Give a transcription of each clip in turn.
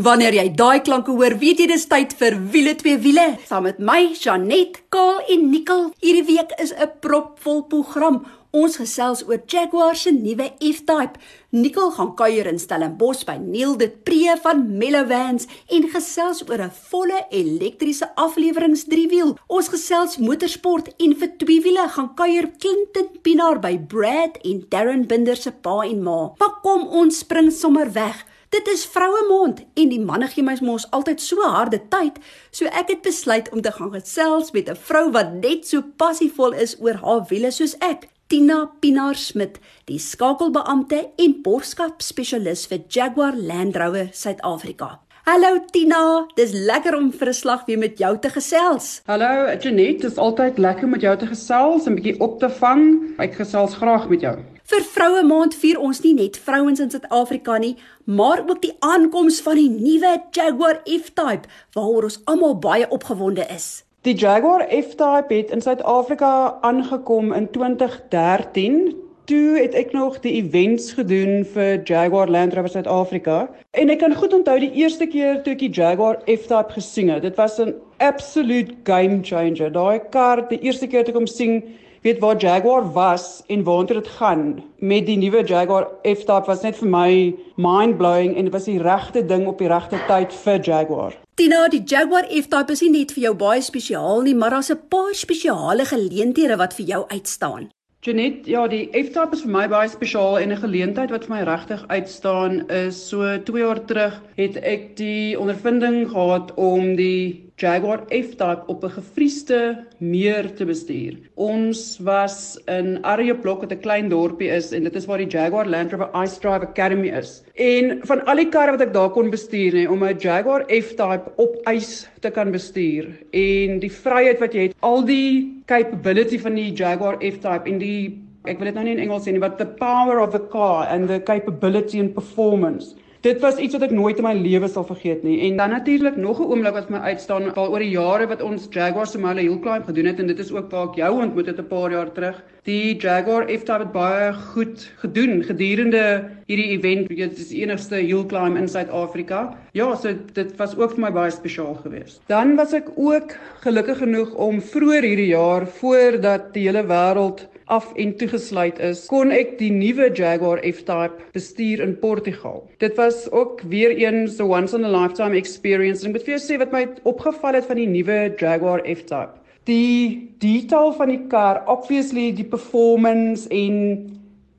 Wanneer jy daai klanke hoor, weet jy dis tyd vir wiele twee wiele. Saam met my, Janet, Kaal en Nicole. Hierdie week is 'n propvol program. Ons gesels oor Jaguar se nuwe F-Type. Nicole gaan kuier in Stellenbosch by Neil de Pre van Mellow Vans en gesels oor 'n volle elektriese afleweringsdriewiel. Ons gesels motorsport en vir tweewiele gaan kuier Clinton Pinaar by Brad en Darren Binder se pa en ma. Maar kom ons spring sommer weg. Dit is vroue maand en die manne gee my mos altyd so harde tyd, so ek het besluit om te gaan gesels met 'n vrou wat net so passievol is oor haar wiele soos ek. Tina Pinaar Smit, die skakelbeampte en borgskap spesialis vir Jaguar Land Rover Suid-Afrika. Hallo Tina, dis lekker om vir 'n slag weer met jou te gesels. Hallo Janet, dit is altyd lekker om met jou te gesels en 'n bietjie op te vang. Ek gesels graag met jou. Vir Vroue Maand vier ons nie net vrouens in Suid-Afrika nie, maar ook die aankoms van die nuwe Jaguar F-Type waaroor ons almal baie opgewonde is. Die Jaguar F-Type het in Suid-Afrika aangekom in 2013. Toe het ek nog die events gedoen vir Jaguar Land Rover Suid-Afrika en ek kan goed onthou die eerste keer toe ek die Jaguar F-Type gesien het. Dit was 'n absolute game changer. Daai kar, die eerste keer toe ek hom sien, weet waar Jaguar was en waartoe dit gaan met die nuwe Jaguar F-Type was net vir my mind-blowing en dit was die regte ding op die regte tyd vir Jaguar. Tina, die Jaguar F-Type is nie net vir jou baie spesiaal nie, maar daar's 'n paar spesiale geleenthede wat vir jou uitstaan. Janet, ja, die F-Type is vir my baie spesiaal en 'n geleentheid wat vir my regtig uitstaan is so 2 jaar terug het ek die ondervinding gehad om die Jaguar F-Type op 'n gefriesde meer te bestuur. Ons was in Arjeplog wat 'n klein dorpie is en dit is waar die Jaguar Land Rover Ice Drive Academy is. En van al die karre wat ek daar kon bestuur nê, om 'n Jaguar F-Type op ys te kan bestuur en die vryheid wat jy het, al die capability van die Jaguar F-Type en die ek wil dit nou nie in Engels sê nie, but the power of the car and the capability and performance Dit was iets wat ek nooit in my lewe sal vergeet nie. En dan natuurlik nog 'n oomblik wat my uitstaan, al oor die jare wat ons Jaguar Mile Hill Climb gedoen het en dit is ook waar ek jou ontmoet het 'n paar jaar terug. Die Jaguar het baie goed gedoen gedurende hierdie event. Dit is die enigste hill climb in Suid-Afrika. Ja, so dit was ook vir my baie spesiaal geweest. Dan was ek ook gelukkig genoeg om vroeër hierdie jaar voordat die hele wêreld af en toegesluit is, kon ek die nuwe Jaguar F-Type bestuur in Portugal. Dit was ook weer een so once in a lifetime experience. En ek moet vir jou sê wat my opgeval het van die nuwe Jaguar F-Type. Die detail van die kar, obviously die performance en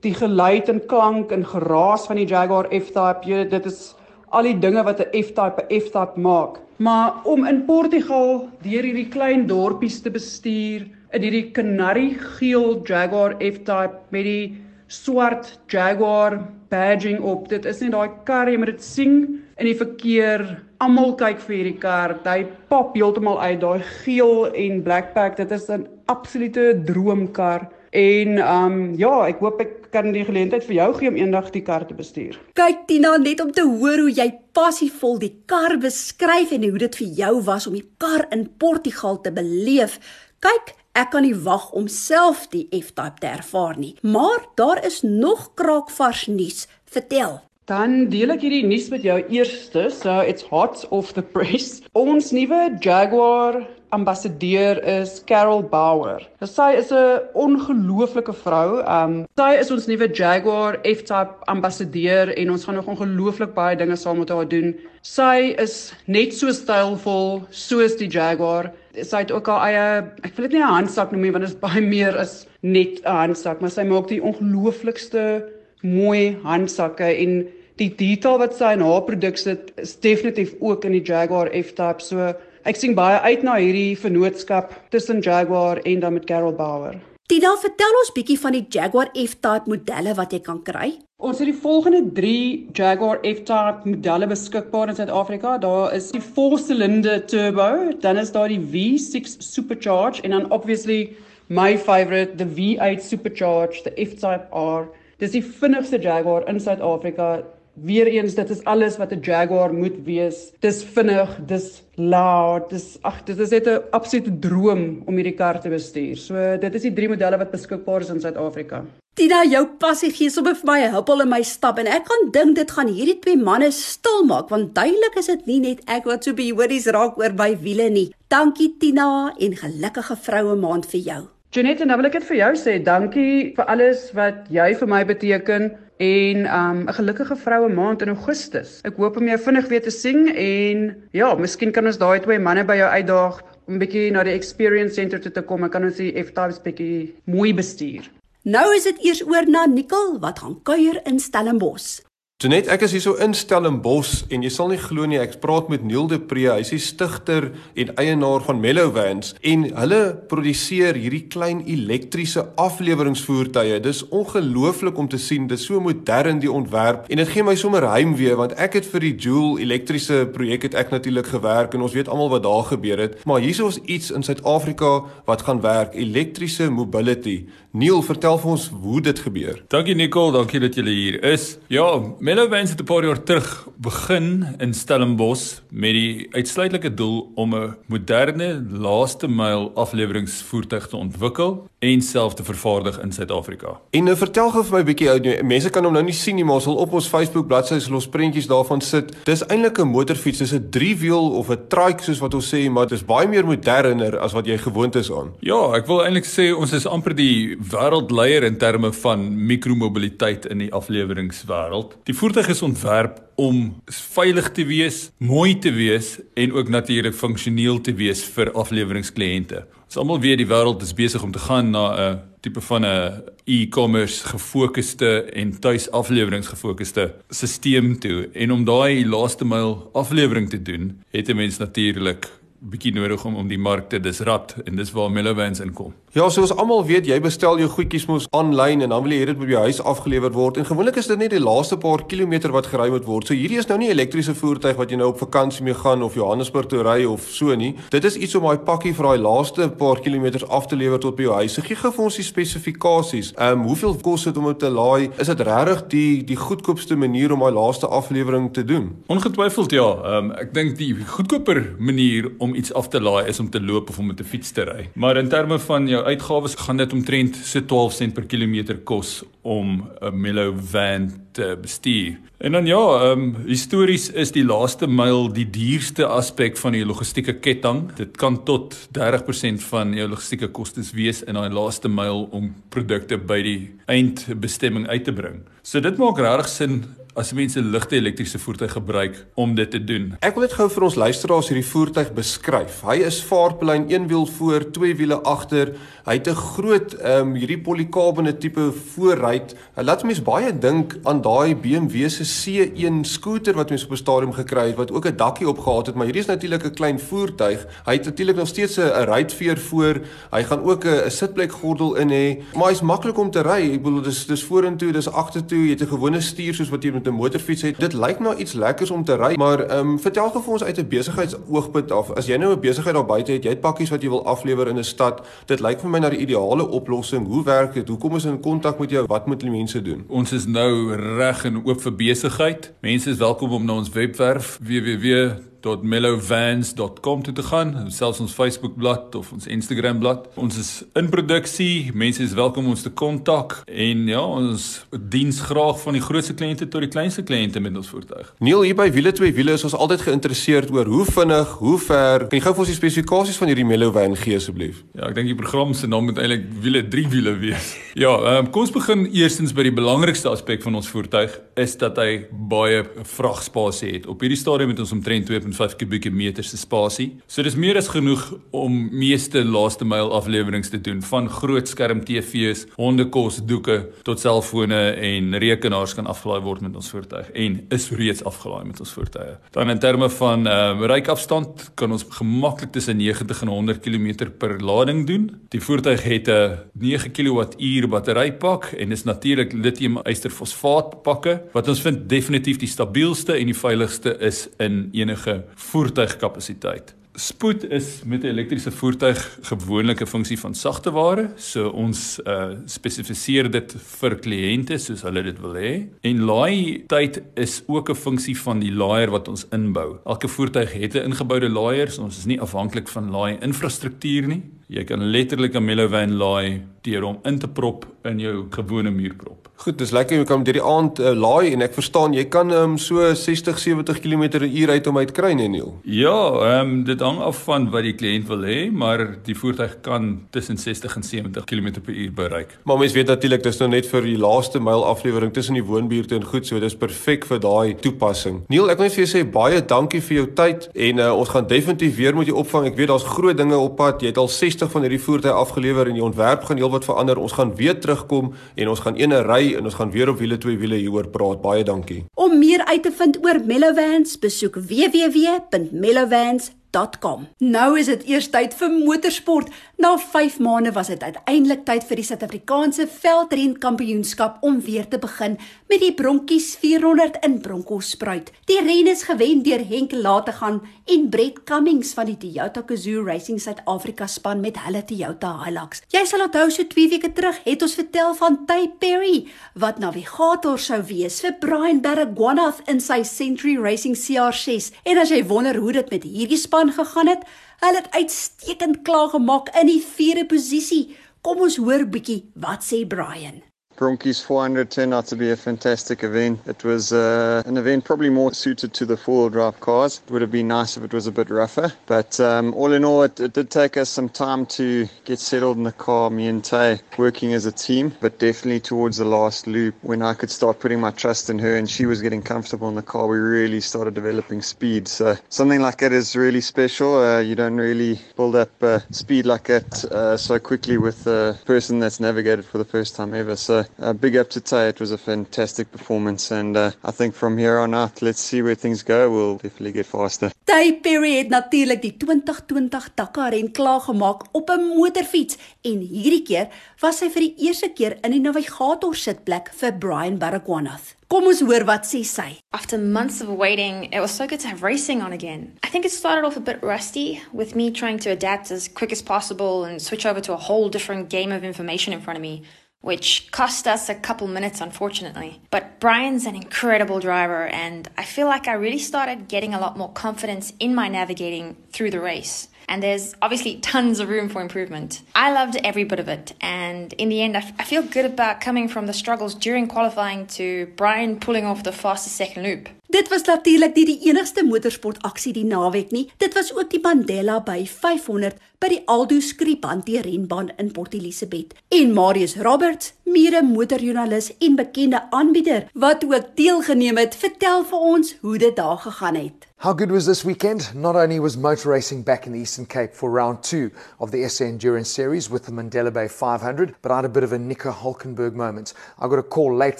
die geluid en klank en geraas van die Jaguar F-Type, dit is al die dinge wat 'n F-Type 'n F-Type maak. Maar om in Portugal deur hierdie klein dorpies te bestuur, in hierdie kanarrie geel Jaguar F-Type met die swart Jaguar badging op. Dit is net daai kar jy moet dit sien in die verkeer. Almal kyk vir hierdie kar. Hy pop heeltemal uit daai geel en black pack. Dit is 'n absolute droomkar. En um ja, ek hoop ek kan die geleentheid vir jou gee om eendag die kar te bestuur. Kyk Tina, net om te hoor hoe jy passievol die kar beskryf en hoe dit vir jou was om die kar in Portugal te beleef. Kyk, Ek kan nie wag om self die F-type te ervaar nie. Maar daar is nog kraakvars nuus. Vertel. Dan deel ek hierdie nuus met jou eerste. So it's hot off the press. Ons nuwe Jaguar ambassadeur is Carol Bauer. Sy is 'n ongelooflike vrou. Um sy is ons nuwe Jaguar F-Type ambassadeur en ons gaan nog ongelooflik baie dinge saam met haar doen. Sy is net so stylvol soos die Jaguar sy het ook haar eie ek wil dit nie 'n handsak noem nie want dit is baie meer as net 'n handsak maar sy maak die ongelooflikste mooi handsakke en die detail wat sy in haar produk sit is definitief ook in die Jaguar F-Type. So ek sien baie uit na hierdie vennootskap tussen Jaguar en dan met Carol Bauer Tina, vertel ons bietjie van die Jaguar F-Type modelle wat jy kan kry. Ons het die volgende 3 Jaguar F-Type modelle beskikbaar in Suid-Afrika. Daar is die 4-silinder turbo, dan is daar die V6 supercharge en dan obviously my favorite, the V8 supercharge, the F-Type R. Dis die vinnigste Jaguar in Suid-Afrika. Weereens dit is alles wat 'n Jaguar moet wees. Dis vinnig, dis loud, dis ag, dit is net 'n absolute droom om hierdie kar te bestuur. So dit is die drie modelle wat beskikbaar is in Suid-Afrika. Tina, jou passie gee sommer vir my 'n huppel in my stap en ek kan dink dit gaan hierdie twee manne stil maak want duidelik is dit nie net ek wat so behoorlik raak oor by wiele nie. Dankie Tina en gelukkige vroue maand vir jou. Janette, nou wil ek dit vir jou sê, dankie vir alles wat jy vir my beteken en um 'n gelukkige vroue maand in Augustus. Ek hoop om jou vinnig weer te sien en ja, miskien kan ons daai twee manne by jou uitdaag om 'n bietjie na die experience center toe te kom en kan ons die F-types bietjie mooi bestuur. Nou is dit eers oor na Nicole wat gaan kuier in Stellenbosch. Tonet, ek is hierso in Stellenbosch en jy sal nie glo nie, ek praat met Neil de Pre, hy's die stigter en eienaar van Mellow Vans en hulle produseer hierdie klein elektriese afleweringsvoertuie. Dis ongelooflik om te sien, dis so modern die ontwerp en dit gee my sommer heimwee want ek het vir die Joule elektriese projek het ek natuurlik gewerk en ons weet almal wat daar gebeur het. Maar hierso is iets in Suid-Afrika wat gaan werk, elektriese mobility. Neil, vertel vir ons hoe dit gebeur. Dankie Nicole, dankie dat jy hier is. Ja, Mellowbands het 'n paar jaar terug begin in Stellenbosch met die uitsluitlike doel om 'n moderne laaste myl afleweringsvoertuig te ontwikkel en self te vervaardig in Suid-Afrika. En nou vertel gou vir my 'n bietjie ou, mense kan hom nou nie sien nie, maar ons sal op ons Facebook bladsy sal ons prentjies daarvan sit. Dis eintlik 'n motorfiets, dis 'n driewiel of 'n trike soos wat ons sê, maar dit is baie meer moderner as wat jy gewoond is aan. Ja, ek wil eintlik sê ons is amper die wêreldleier in terme van mikromobiliteit in die afleweringswêreld. Die voertuig is ontwerp om veilig te wees, mooi te wees en ook natuurlik funksioneel te wees vir afleweringskliënte. Ons almal weet die wêreld is besig om te gaan na 'n tipe van 'n e-commerce gefokusde en tuisafleweringsgefokusde stelsel toe en om daai laaste myl aflewering te doen, het 'n mens natuurlik bietjie nodig om om die mark te disrupt en dis waar Mellowvans inkom. Ja, soos almal weet, jy bestel jou goedjies mos aanlyn en dan wil jy hê dit moet by jou huis afgelewer word en gewoonlik is dit net die laaste paar kilometer wat gery moet word. So hierdie is nou nie 'n elektriese voertuig wat jy nou op vakansie mee gaan of Johannesburg toe ry of so nie. Dit is iets om daai pakkie vir daai laaste paar kilometers af te lewer tot by jou huis. Gee gou vir ons die spesifikasies. Ehm um, hoeveel kos dit om dit te laai? Is dit regtig die die goedkoopste manier om daai laaste aflewering te doen? Ongetwyfeld ja. Ehm um, ek dink die goedkoper manier om iets af te laai is om te loop of om met 'n fiets te ry. Maar in terme van jou uitgawes gaan dit omtrent so 12 sent per kilometer kos om 'n Mellow van te bestuur. En dan ja, ehm um, histories is die laaste myl die duurste aspek van die logistieke ketting. Dit kan tot 30% van jou logistieke kostes wees in daai laaste myl om produkte by die eindbestemming uit te bring. So dit maak regtig sin as mense ligte elektriese voertuie gebruik om dit te doen. Ek wil net gou vir ons luisteraars hierdie voertuig beskryf. Hy is vaartplein, een wiel voor, twee wiele agter. Hy het 'n groot ehm um, hierdie polikarbone tipe voorruit. Hy laat mense baie dink aan daai BMW se C1 skooter wat mense op 'n stadium gekry het wat ook 'n dakkie op gehad het, maar hierdie is natuurlik 'n klein voertuig. Hy het natuurlik nog steeds 'n ruitveer voor. Hy gaan ook 'n sitplekgordel in hê, maar hy's maklik om te ry. Ek bedoel dis dis vorentoe, dis agtertoe. Jy het 'n gewone stuur soos wat jy met 'n motorfiets het. Dit lyk na iets lekkers om te ry, maar ehm um, vertel gou vir ons uit 'n besigheidsoogpunt af. As jy nou 'n besigheid daar buite het, jy het pakkies wat jy wil aflewer in 'n stad. Dit lyk vir my na die ideale oplossing. Hoe werk dit? Hoekom is in kontak met jou? Wat moet die mense doen? Ons is nou reg en oop vir besigheid. Mense is welkom om na ons webwerf www www.mellowvans.com toe te gaan, selfs ons Facebook bladsy of ons Instagram bladsy. Ons is in produksie. Mense is welkom om ons te kontak en ja, ons diens graag van die grootste kliënte tot die kleinste kliënte met ons voertuig. Neil hier by Wiele 2 Wiele is ons altyd geïnteresseerd oor hoe vinnig, hoe ver. Kan jy gou vir ons die spesifikasies van hierdie Mellowvan gee asseblief? Ja, ek dink die program se naam moet eintlik Wiele 3 Wiele wees. Ja, um, kom ons begin eerstens by die belangrikste aspek van ons voertuig is dat hy baie vragspasie het. Op hierdie stadium het ons omtrent 2 1.5 kubieke meter se spasie. So dis meer as genoeg om meeste laaste myl afleweringe te doen van groot skerm TV's, hondekos, doeke tot selfone en rekenaars kan afgelaai word met ons voertuig en is reeds afgelaai met ons voertuie. Dan in terme van ehm uh, reikafstand kan ons gemaklik tussen 90 en 100 km per lading doen. Die voertuig het 'n 9 kWh batterypak en is natuurlik lithium ysterfosfaat pakke wat ons vind definitief die stabielste en die veiligste is in enige voertuigkapasiteit. Spoed is met 'n elektriese voertuig gewoonlik 'n funksie van sagte ware, so ons uh spesifiseer dit vir kliënte soos hulle dit wil hê. En laai tyd is ook 'n funksie van die laaier wat ons inbou. Elke voertuig het 'n ingeboude laaier, so ons is nie afhanklik van laai infrastruktuur nie. Jy kan letterlik 'n Mellowvan laai deur hom in te prop in jou gewone muurprop. Goed, dis lekker jy kan deur die aand uh, laai en ek verstaan jy kan um, so 60 70 km/h uit om uit kry nee Neil. Ja, ehm um, dit hang af van wat die kliënt wil hê, maar die voertuig kan tussen 60 en 70 km/h bereik. Maar mens weet natuurlik dis nou net vir die laaste myl aflewering tussen die woonbuurte en goed, so dis perfek vir daai toepassing. Neil, ek wil net vir jou sê baie dankie vir jou tyd en uh, ons gaan definitief weer met jou opvang. Ek weet daar's groot dinge op pad. Jy het al 60 van hierdie voertuie afgelewer en die ontwerp gaan heelwat verander. Ons gaan weer terugkom en ons gaan eene ry en ons gaan weer op wiele twee wiele hieroor praat. Baie dankie. Om meer uit te vind oor Mellowvans, besoek www.mellowvans.com www.motorsport.com. Nou is dit eers tyd vir motorsport. Na 5 maande was dit uiteindelik tyd vir die Suid-Afrikaanse veldren kampioenskap om weer te begin met die Bronkies 400 in Bronkhorstspruit. Die ren is gewen deur Henk Lategan en Brett Cummings van die Toyota Gazoo Racing Suid-Afrika span met hulle Toyota Hilux. Jy sal onthou so 2 weke terug het ons vertel van Ty Perry wat navigator sou wees vir Brian Baragwanath in sy Century Racing CR6. En as jy wonder hoe dit met hierdie span aangegaan het. Hulle het uitstekend klaar gemaak in die vierde posisie. Kom ons hoor bietjie wat sê Brian. Bronchies 400 turned out to be a fantastic event. It was uh, an event probably more suited to the four-wheel drive cars. It would have been nice if it was a bit rougher. But um, all in all, it, it, did take us some time to get settled in the car, me and Tay, working as a team. But definitely towards the last loop, when I could start putting my trust in her and she was getting comfortable in the car, we really started developing speed. So something like that is really special. Uh, you don't really build up uh, speed like that uh, so quickly with a person that's navigated for the first time ever. So uh, big up to Tay. It was a fantastic performance, and uh, I think from here on out, let's see where things go. We'll definitely get faster. Tay Perry het natuurlik die 2020 Dakar ren klaargemaak op 'n motorfiets en hierdie keer was hy vir die eerste keer in die navigator sitplek vir Brian Baragwanath. Kom ons hoor wat sê sy. After months of waiting, it was so good to have racing on again. I think it started off a bit rusty with me trying to adapt as quick as possible and switch over to a whole different game of information in front of me which cost us a couple minutes, unfortunately. But Brian's an incredible driver, and I feel like I really started getting a lot more confidence in my navigating through the race. And there's obviously tons of room for improvement. I loved every bit of it, and in the end, I, f- I feel good about coming from the struggles during qualifying to Brian pulling off the fastest second loop. Dit was natuurlik nie die enigste motorsportaksie die naweek nie. Dit was ook die Mandela by 500 by die Aldo Skripante renbaan in Port Elizabeth. En Marius Roberts, mede motorjoernalis en bekende aanbieder wat ook deelgeneem het, vertel vir ons hoe dit daar gegaan het. How good was this weekend? Not only was motor racing back in the Eastern Cape for round two of the SA Endurance Series with the Mandela Bay 500, but I had a bit of a Nico Hulkenberg moment. I got a call late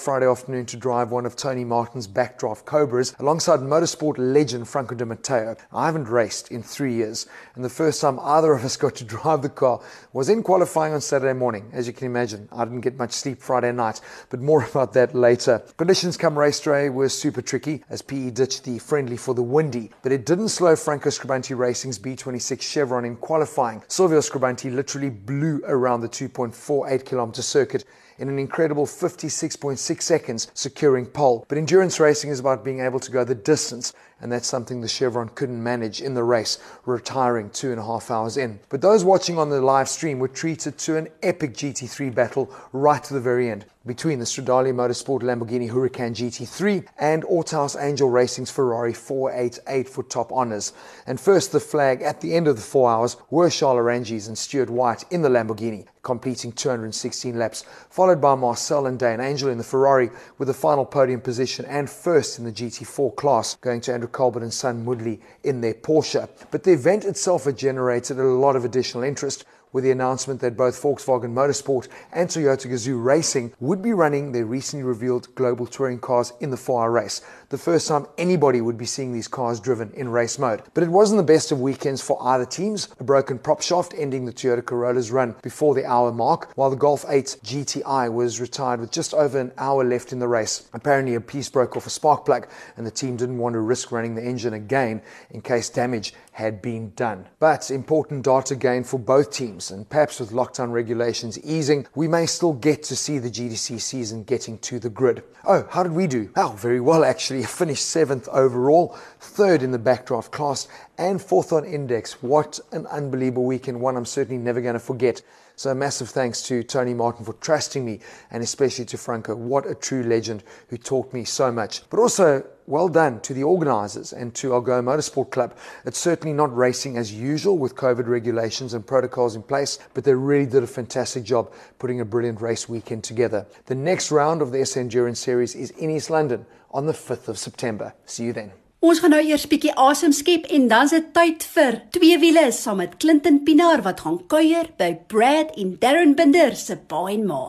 Friday afternoon to drive one of Tony Martin's backdraft Cobras alongside motorsport legend Franco Di Matteo. I haven't raced in three years, and the first time either of us got to drive the car was in qualifying on Saturday morning. As you can imagine, I didn't get much sleep Friday night, but more about that later. Conditions come race day were super tricky as PE ditched the friendly for the wind but it didn't slow Franco Scribanti Racing's B26 Chevron in qualifying. Silvio Scribanti literally blew around the 2.48 kilometer circuit in an incredible 56.6 seconds, securing pole. But endurance racing is about being able to go the distance, and that's something the Chevron couldn't manage in the race, retiring two and a half hours in. But those watching on the live stream were treated to an epic GT3 battle right to the very end between the Stradale Motorsport Lamborghini Huracan GT3 and Autohaus Angel Racing's Ferrari 488 for top honours. And first, the flag at the end of the four hours were Charles Arangis and Stuart White in the Lamborghini, completing 216 laps, followed by Marcel and Dane Angel in the Ferrari with the final podium position and first in the GT4 class, going to Andrew Colbert and Son Woodley in their Porsche. But the event itself had generated a lot of additional interest with the announcement that both Volkswagen Motorsport and Toyota Gazoo Racing would be running their recently revealed global touring cars in the 4 hour race. The first time anybody would be seeing these cars driven in race mode. But it wasn't the best of weekends for either teams. A broken prop shaft ending the Toyota Corolla's run before the hour mark, while the Golf 8 GTI was retired with just over an hour left in the race. Apparently, a piece broke off a spark plug, and the team didn't want to risk running the engine again in case damage had been done. But important data gain for both teams, and perhaps with lockdown regulations easing, we may still get to see the GDC season getting to the grid. Oh, how did we do? Oh, very well actually. Finished seventh overall, third in the backdraft class, and fourth on index. What an unbelievable weekend, one I'm certainly never going to forget. So, a massive thanks to Tony Martin for trusting me, and especially to Franco. What a true legend who taught me so much. But also, well done to the organisers and to Algoa Motorsport Club. It's certainly not racing as usual with COVID regulations and protocols in place, but they really did a fantastic job putting a brilliant race weekend together. The next round of the SA Endurance Series is in East London on the 5th of September. See you then. Ons gaan nou eers bietjie asem skep en dan se tyd vir twee wiele saam met Clinton Pinaar wat gaan kuier by Brad en Darren Binder se pa en ma.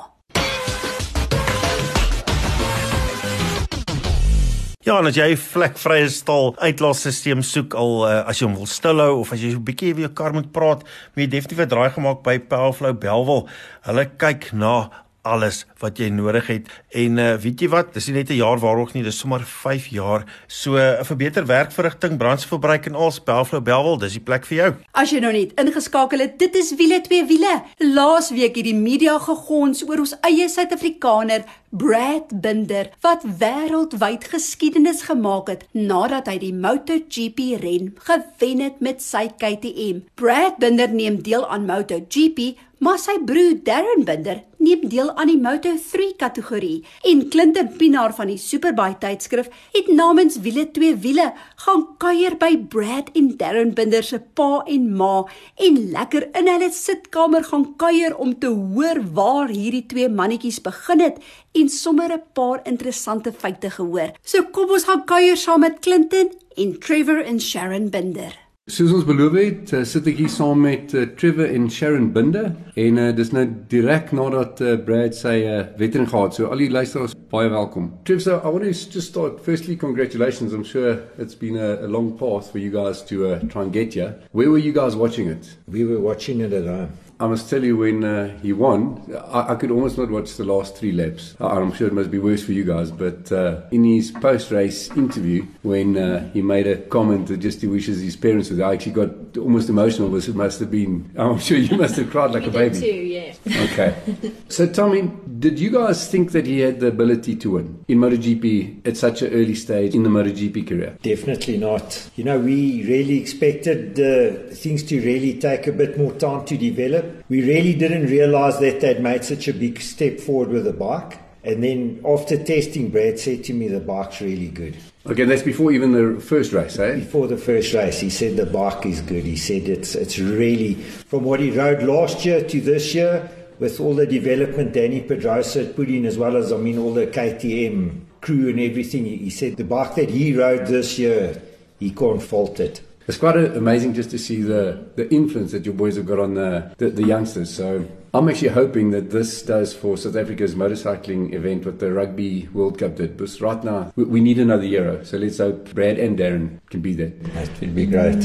Ja, en as jy 'n vlekvrye stal uitlaatstelsel soek al uh, as jy hom wil stilhou of as jy 'n bietjie weer jou kar moet praat, moet jy definitief 'n draai gemaak by Powerflow Belwel. Hulle kyk na alles wat jy nodig het. En uh, weet jy wat, dis nie net 'n jaar waarog nie, dis sommer 5 jaar. So uh, vir beter werkverrigting, brandstofverbruik en al Spelflow Belwel, dis die plek vir jou. As jy nou net ingeskakel het, dit is wiele twee wiele. Laasweek het die media gegons oor ons eie Suid-Afrikaner Brad Binder wat wêreldwyd geskiedenis gemaak het nadat hy die MotoGP ren gewen het met sy KTM. Brad Binder neem deel aan MotoGP maar sy broer Darren Binder neem deel aan die Moto3 kategorie en Clinton Pinaar van die Superbike tydskrif het namens wiele twee wiele gaan kuier by Brad en Darren Binder se pa en ma en lekker in hulle sitkamer gaan kuier om te hoor waar hierdie twee mannetjies begin het en sommer 'n paar interessante feite gehoor. So kom ons gaan kuier saam met Clinton en Trevor en Sharon Binder. Soos ons beloof het, uh, sit ek hier saam met uh, Trevor en Sharon Binder en uh, dis nou direk nadat uh, Brad sy uh, wedren gehad. So al die luisteraars baie welkom. Trevor, so I want to just start firstly congratulations. I'm sure it's been a, a long path for you guys to uh, try and get here. Where were you guys watching it? We were watching it at home. I must tell you, when uh, he won, I, I, could almost not watch the last three laps. I'm sure it must be worse for you guys, but uh, in his post race interview, when uh, he made a comment that just he wishes his parents would, I actually got almost emotional. It must have been, I'm sure you must have cried like a baby. too, yeah. Okay. so tell me, did you guys think that he had the ability to win in MotoGP at such an early stage in the MotoGP career? Definitely not. You know, we really expected uh, things to really take a bit more time to develop. We really didn't realize that they'd made such a big step forward with the bike. And then after testing, Brad said to me, the bike's really good. Okay, that's before even the first race, eh? Before the first race, he said the bike is good. He said it's it's really from what he rode last year to this year, with all the development Danny Pedrosa had put in, as well as I mean all the KTM crew and everything. He said the bike that he rode this year, he can't fault it. It's quite amazing just to see the, the influence that your boys have got on the, the, the, youngsters. So I'm actually hoping that this does for South Africa's motorcycling event what the Rugby World Cup did. Because right now, we, we need another hero. So let's hope Brad and Darren can be there. That would be great.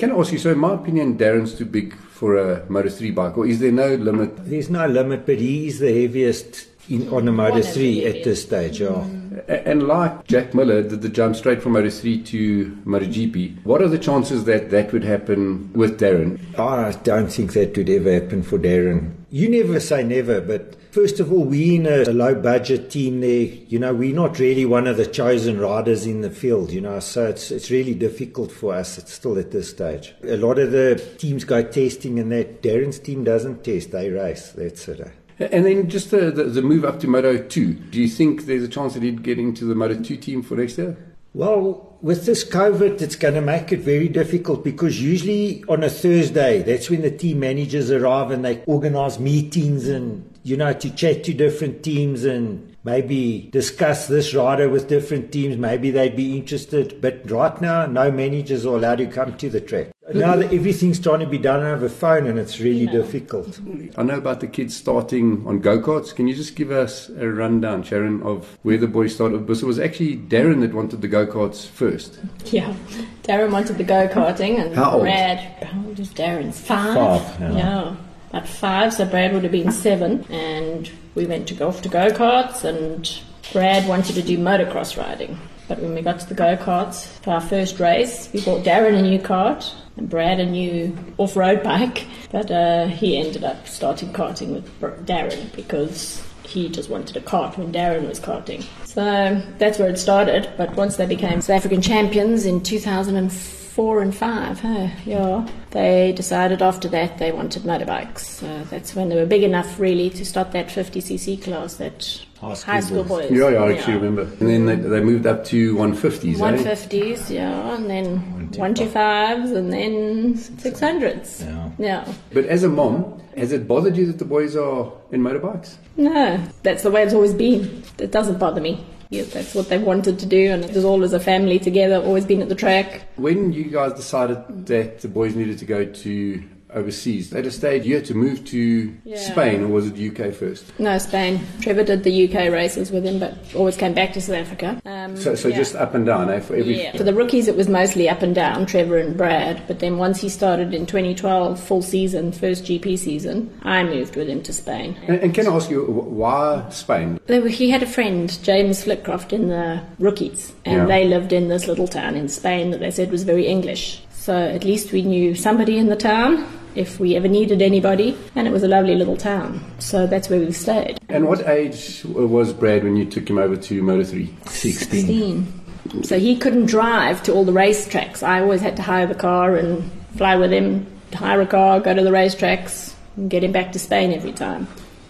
Can I ask you, so in my opinion, Darren's too big for a Motor 3 bike, or is there no limit? There's no limit, but he's the heaviest in, on the Motor 3 at this stage, yeah. And like Jack Miller did the jump straight from Moto 3 to MotoGP, what are the chances that that would happen with Darren? I don't think that would ever happen for Darren. You never say never, but first of all, we're in a, a low budget team there. You know, we're not really one of the chosen riders in the field, you know, so it's, it's really difficult for us. It's still at this stage. A lot of the teams go testing, and that Darren's team doesn't test, they race. That's it. Eh. And then just the, the, the, move up to Moto 2. Do you think there's a chance that he'd get into the Moto 2 team for next year? Well, with this COVID, it's going to make it very difficult because usually on a Thursday, that's when the team managers arrive and they organize meetings and, you know, to chat to different teams and maybe discuss this rider with different teams. Maybe they'd be interested. But right now, no managers are allowed to come to the track. Now that everything's trying to be done over phone and it's really no. difficult. I know about the kids starting on go karts. Can you just give us a rundown, Sharon, of where the boys started? Because it was actually Darren that wanted the go karts first. Yeah, Darren wanted the go karting, and how old? Brad. How old is Darren? Five. Five. Yeah. yeah. At five, so Brad would have been seven, and we went to golf to go karts, and Brad wanted to do motocross riding. But when we got to the go karts for our first race, we bought Darren a new kart and Brad a new off road bike. But uh, he ended up starting karting with Darren because he just wanted a kart when Darren was karting. So that's where it started. But once they became South African champions in 2004, four and five, huh? Yeah. They decided after that they wanted motorbikes. So that's when they were big enough, really, to start that 50cc class that High school high school boys. boys. Yeah, yeah, I actually remember. And then they, they moved up to 150s, eh? 150s, yeah, and then 125s, and then 600s. Yeah. Yeah. But as a mom, has it bothered you that the boys are in motorbikes? No, that's the way it's always been. It doesn't bother me. Yeah, that's what they wanted to do, and it was always a family together, always been at the track. When you guys decided that the boys needed to go to overseas, at a stage you had to move to Yeah. Spain, or was it UK first? No, Spain. Trevor did the UK races with him, but always came back to South Africa. Um, So, so yeah. just up and down, eh? For every Yeah. For the rookies, it was mostly up and down, Trevor and Brad. But then once he started in 2012, full season, first GP season, I moved with him to Spain. And, and can I ask you why Spain? Were, he had a friend, James Flitcroft, in the rookies, and they lived in this little town in Spain that they said was very English. So at least we knew somebody in the town if we ever needed anybody, and it was a lovely little town. So that's where we stayed. And what age was Brad when you took him over to Moto 3? 16. 16. So he couldn't drive to all the racetracks. I always had to hire the car and fly with him, hire a car, go to the racetracks, and get him back to Spain every time.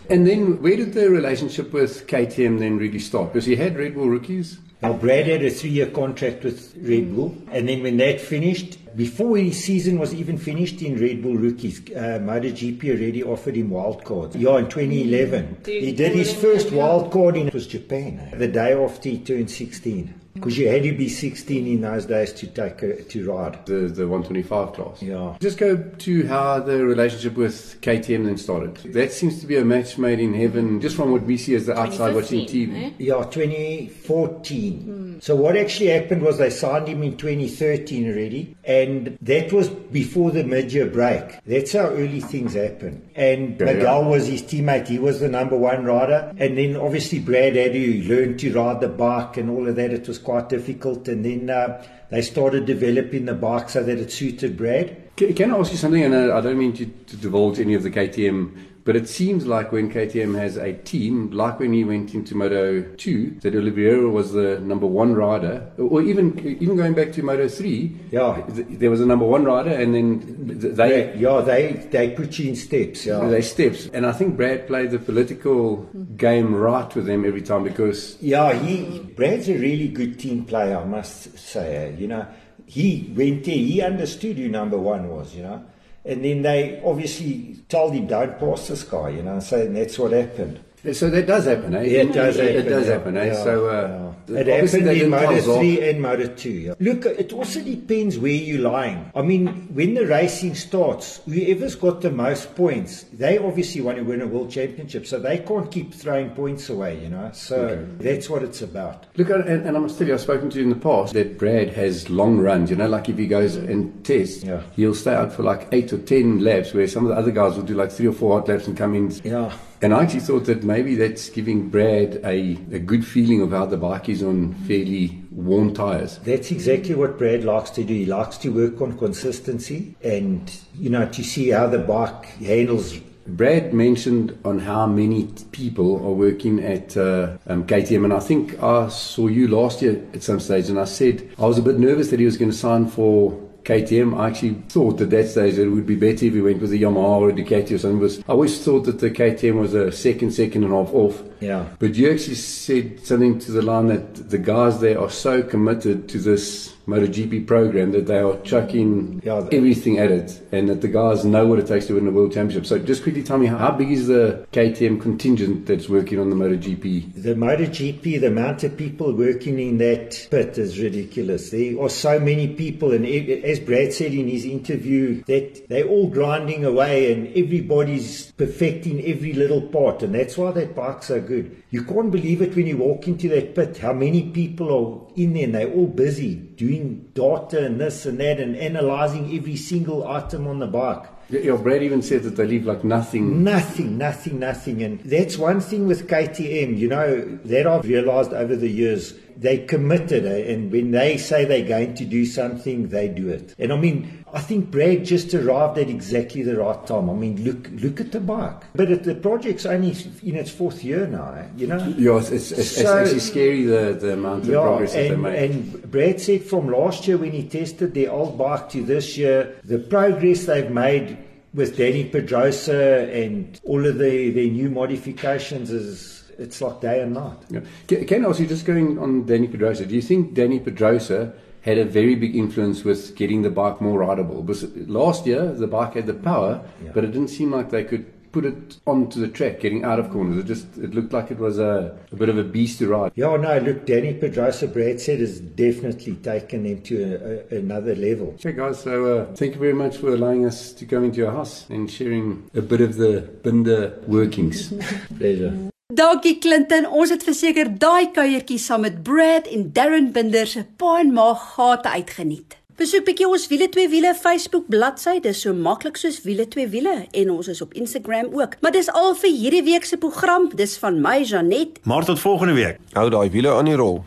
And then where did the relationship with KTM then really start? Because he had Red Bull rookies. Now, Brad had a three year contract with Red Bull, and then when that finished, before his season was even finished in Red Bull rookies, uh, MotoGP already offered him wild cards. Yeah, in 2011. He did his first wild card in it was Japan, eh, the day after he turned 16. Because you had to be 16 in those days to take a, to ride. The, the 125 class. Yeah. Just go to how the relationship with KTM then started. That seems to be a match made in heaven, just from what we see as the outside watching TV. eh? Yeah, 2014. So what actually happened was they signed him in 2013 already, and that was before the mid-year break. That's how early things happen. And Yeah, Miguel yeah. was his teammate. He was the number one rider, and then obviously Brad had to learn to ride the bike and all of that. It was quite difficult, and then uh, they started developing the bike so that it suited Brad. Can, can I ask you something? And uh, I don't mean to, to divulge any of the KTM, but it seems like when KTM has a team, like when he went into Moto 2, that Oliveira was the number one rider, or even even going back to Moto 3, Yeah. th- there was a number one rider, and then th- they. yeah, they they put you in steps. Yeah. They steps, and I think Brad played the political game right with them every time because Yeah, he Brad's a really good team player, I must say. You know, he went there, he understood who number one was. You know, and then they obviously told him don't pass this guy. You know, so that's what happened. So that does happen, eh? Yeah, it does It, happen. does yeah, happen, eh? yeah, so uh, yeah. it happened in Motor. 3 and Motor 2. Yeah. Look, it also depends where you're lying. I mean, when the racing starts, whoever's got the most points, they obviously want to win a world championship, so they can't keep throwing points away, you know. So that's what it's about. Look, and, and I must tell you, I've spoken to you in the past that Brad has long runs. You know, like if he goes and tests, Yeah. he'll stay out for like eight or ten laps, where some of the other guys will do like three or four hot laps and come in. Yeah. And I actually thought that maybe that's giving Brad a, a good feeling of how the bike is on fairly worn tyres. That's exactly what Brad likes to do. He likes to work on consistency and, you know, to see how the bike handles. Brad mentioned on how many people are working at uh, um, KTM, and I think I saw you last year at some stage, and I said I was a bit nervous that he was going to sign for KTM. I actually thought at that stage that it would be better if we went with a Yamaha or a Ducati or something. Because I always thought that the KTM was a second, second and a half off. Yeah. But you actually said something to the line that the guys there are so committed to this MotoGP program that they are chucking Yeah, everything at it, and that the guys know what it takes to win the world championship. So, just quickly tell me how, how big is the KTM contingent that's working on the MotoGP? The MotoGP, the amount of people working in that pit is ridiculous. There are so many people, and as Brad said in his interview, that they're all grinding away and everybody's perfecting every little part, and that's why that bike's so good. You can't believe it when you walk into that pit, how many people are in there, and they're all busy doing data and this and that, and analyzing every single item on the bike. Your Brad even said that they leave like nothing. Nothing, nothing, nothing. And that's one thing with KTM, you know, that I've realized over the years. They committed, eh, and when they say they're going to do something, they do it. And I mean, I think Brad just arrived at exactly the right time. I mean, look look at the bike. But it, the project's only in its fourth year now, eh, you know. Yeah, it's it's, it's, So- it's actually scary the the amount of Yeah, progress that they and, made. and Brad said from last year when he tested their old bike to this year, the progress they've made with Danny Pedrosa and all of the, their new modifications is it's like day and night. Yeah. Ken, Ken, also just going on Danny Pedrosa, do you think Danny Pedrosa had a very big influence with getting the bike more rideable? Because last year the bike had the power, Yeah. but it didn't seem like they could put it onto the track, getting out of corners. It just it looked like it was a, a bit of a beast to ride. Yeah, no, look, Danny Pedrosa, Brad said, has definitely taken them to a, a, another level. Okay, guys, so uh, thank you very much for allowing us to come into your house and sharing a bit of the Binder workings. Pleasure. Dankie Clinton, ons het verseker daai kuiertjie saam met Brad en Darren Binder se pa en ma gate uitgeniet. Besoek bietjie ons wiele twee wiele Facebook bladsy, dis so maklik soos wiele twee wiele en ons is op Instagram ook. Maar dis al vir hierdie week se program. Dis van my Janet. Maar tot volgende week. Hou daai wiele aan die rol.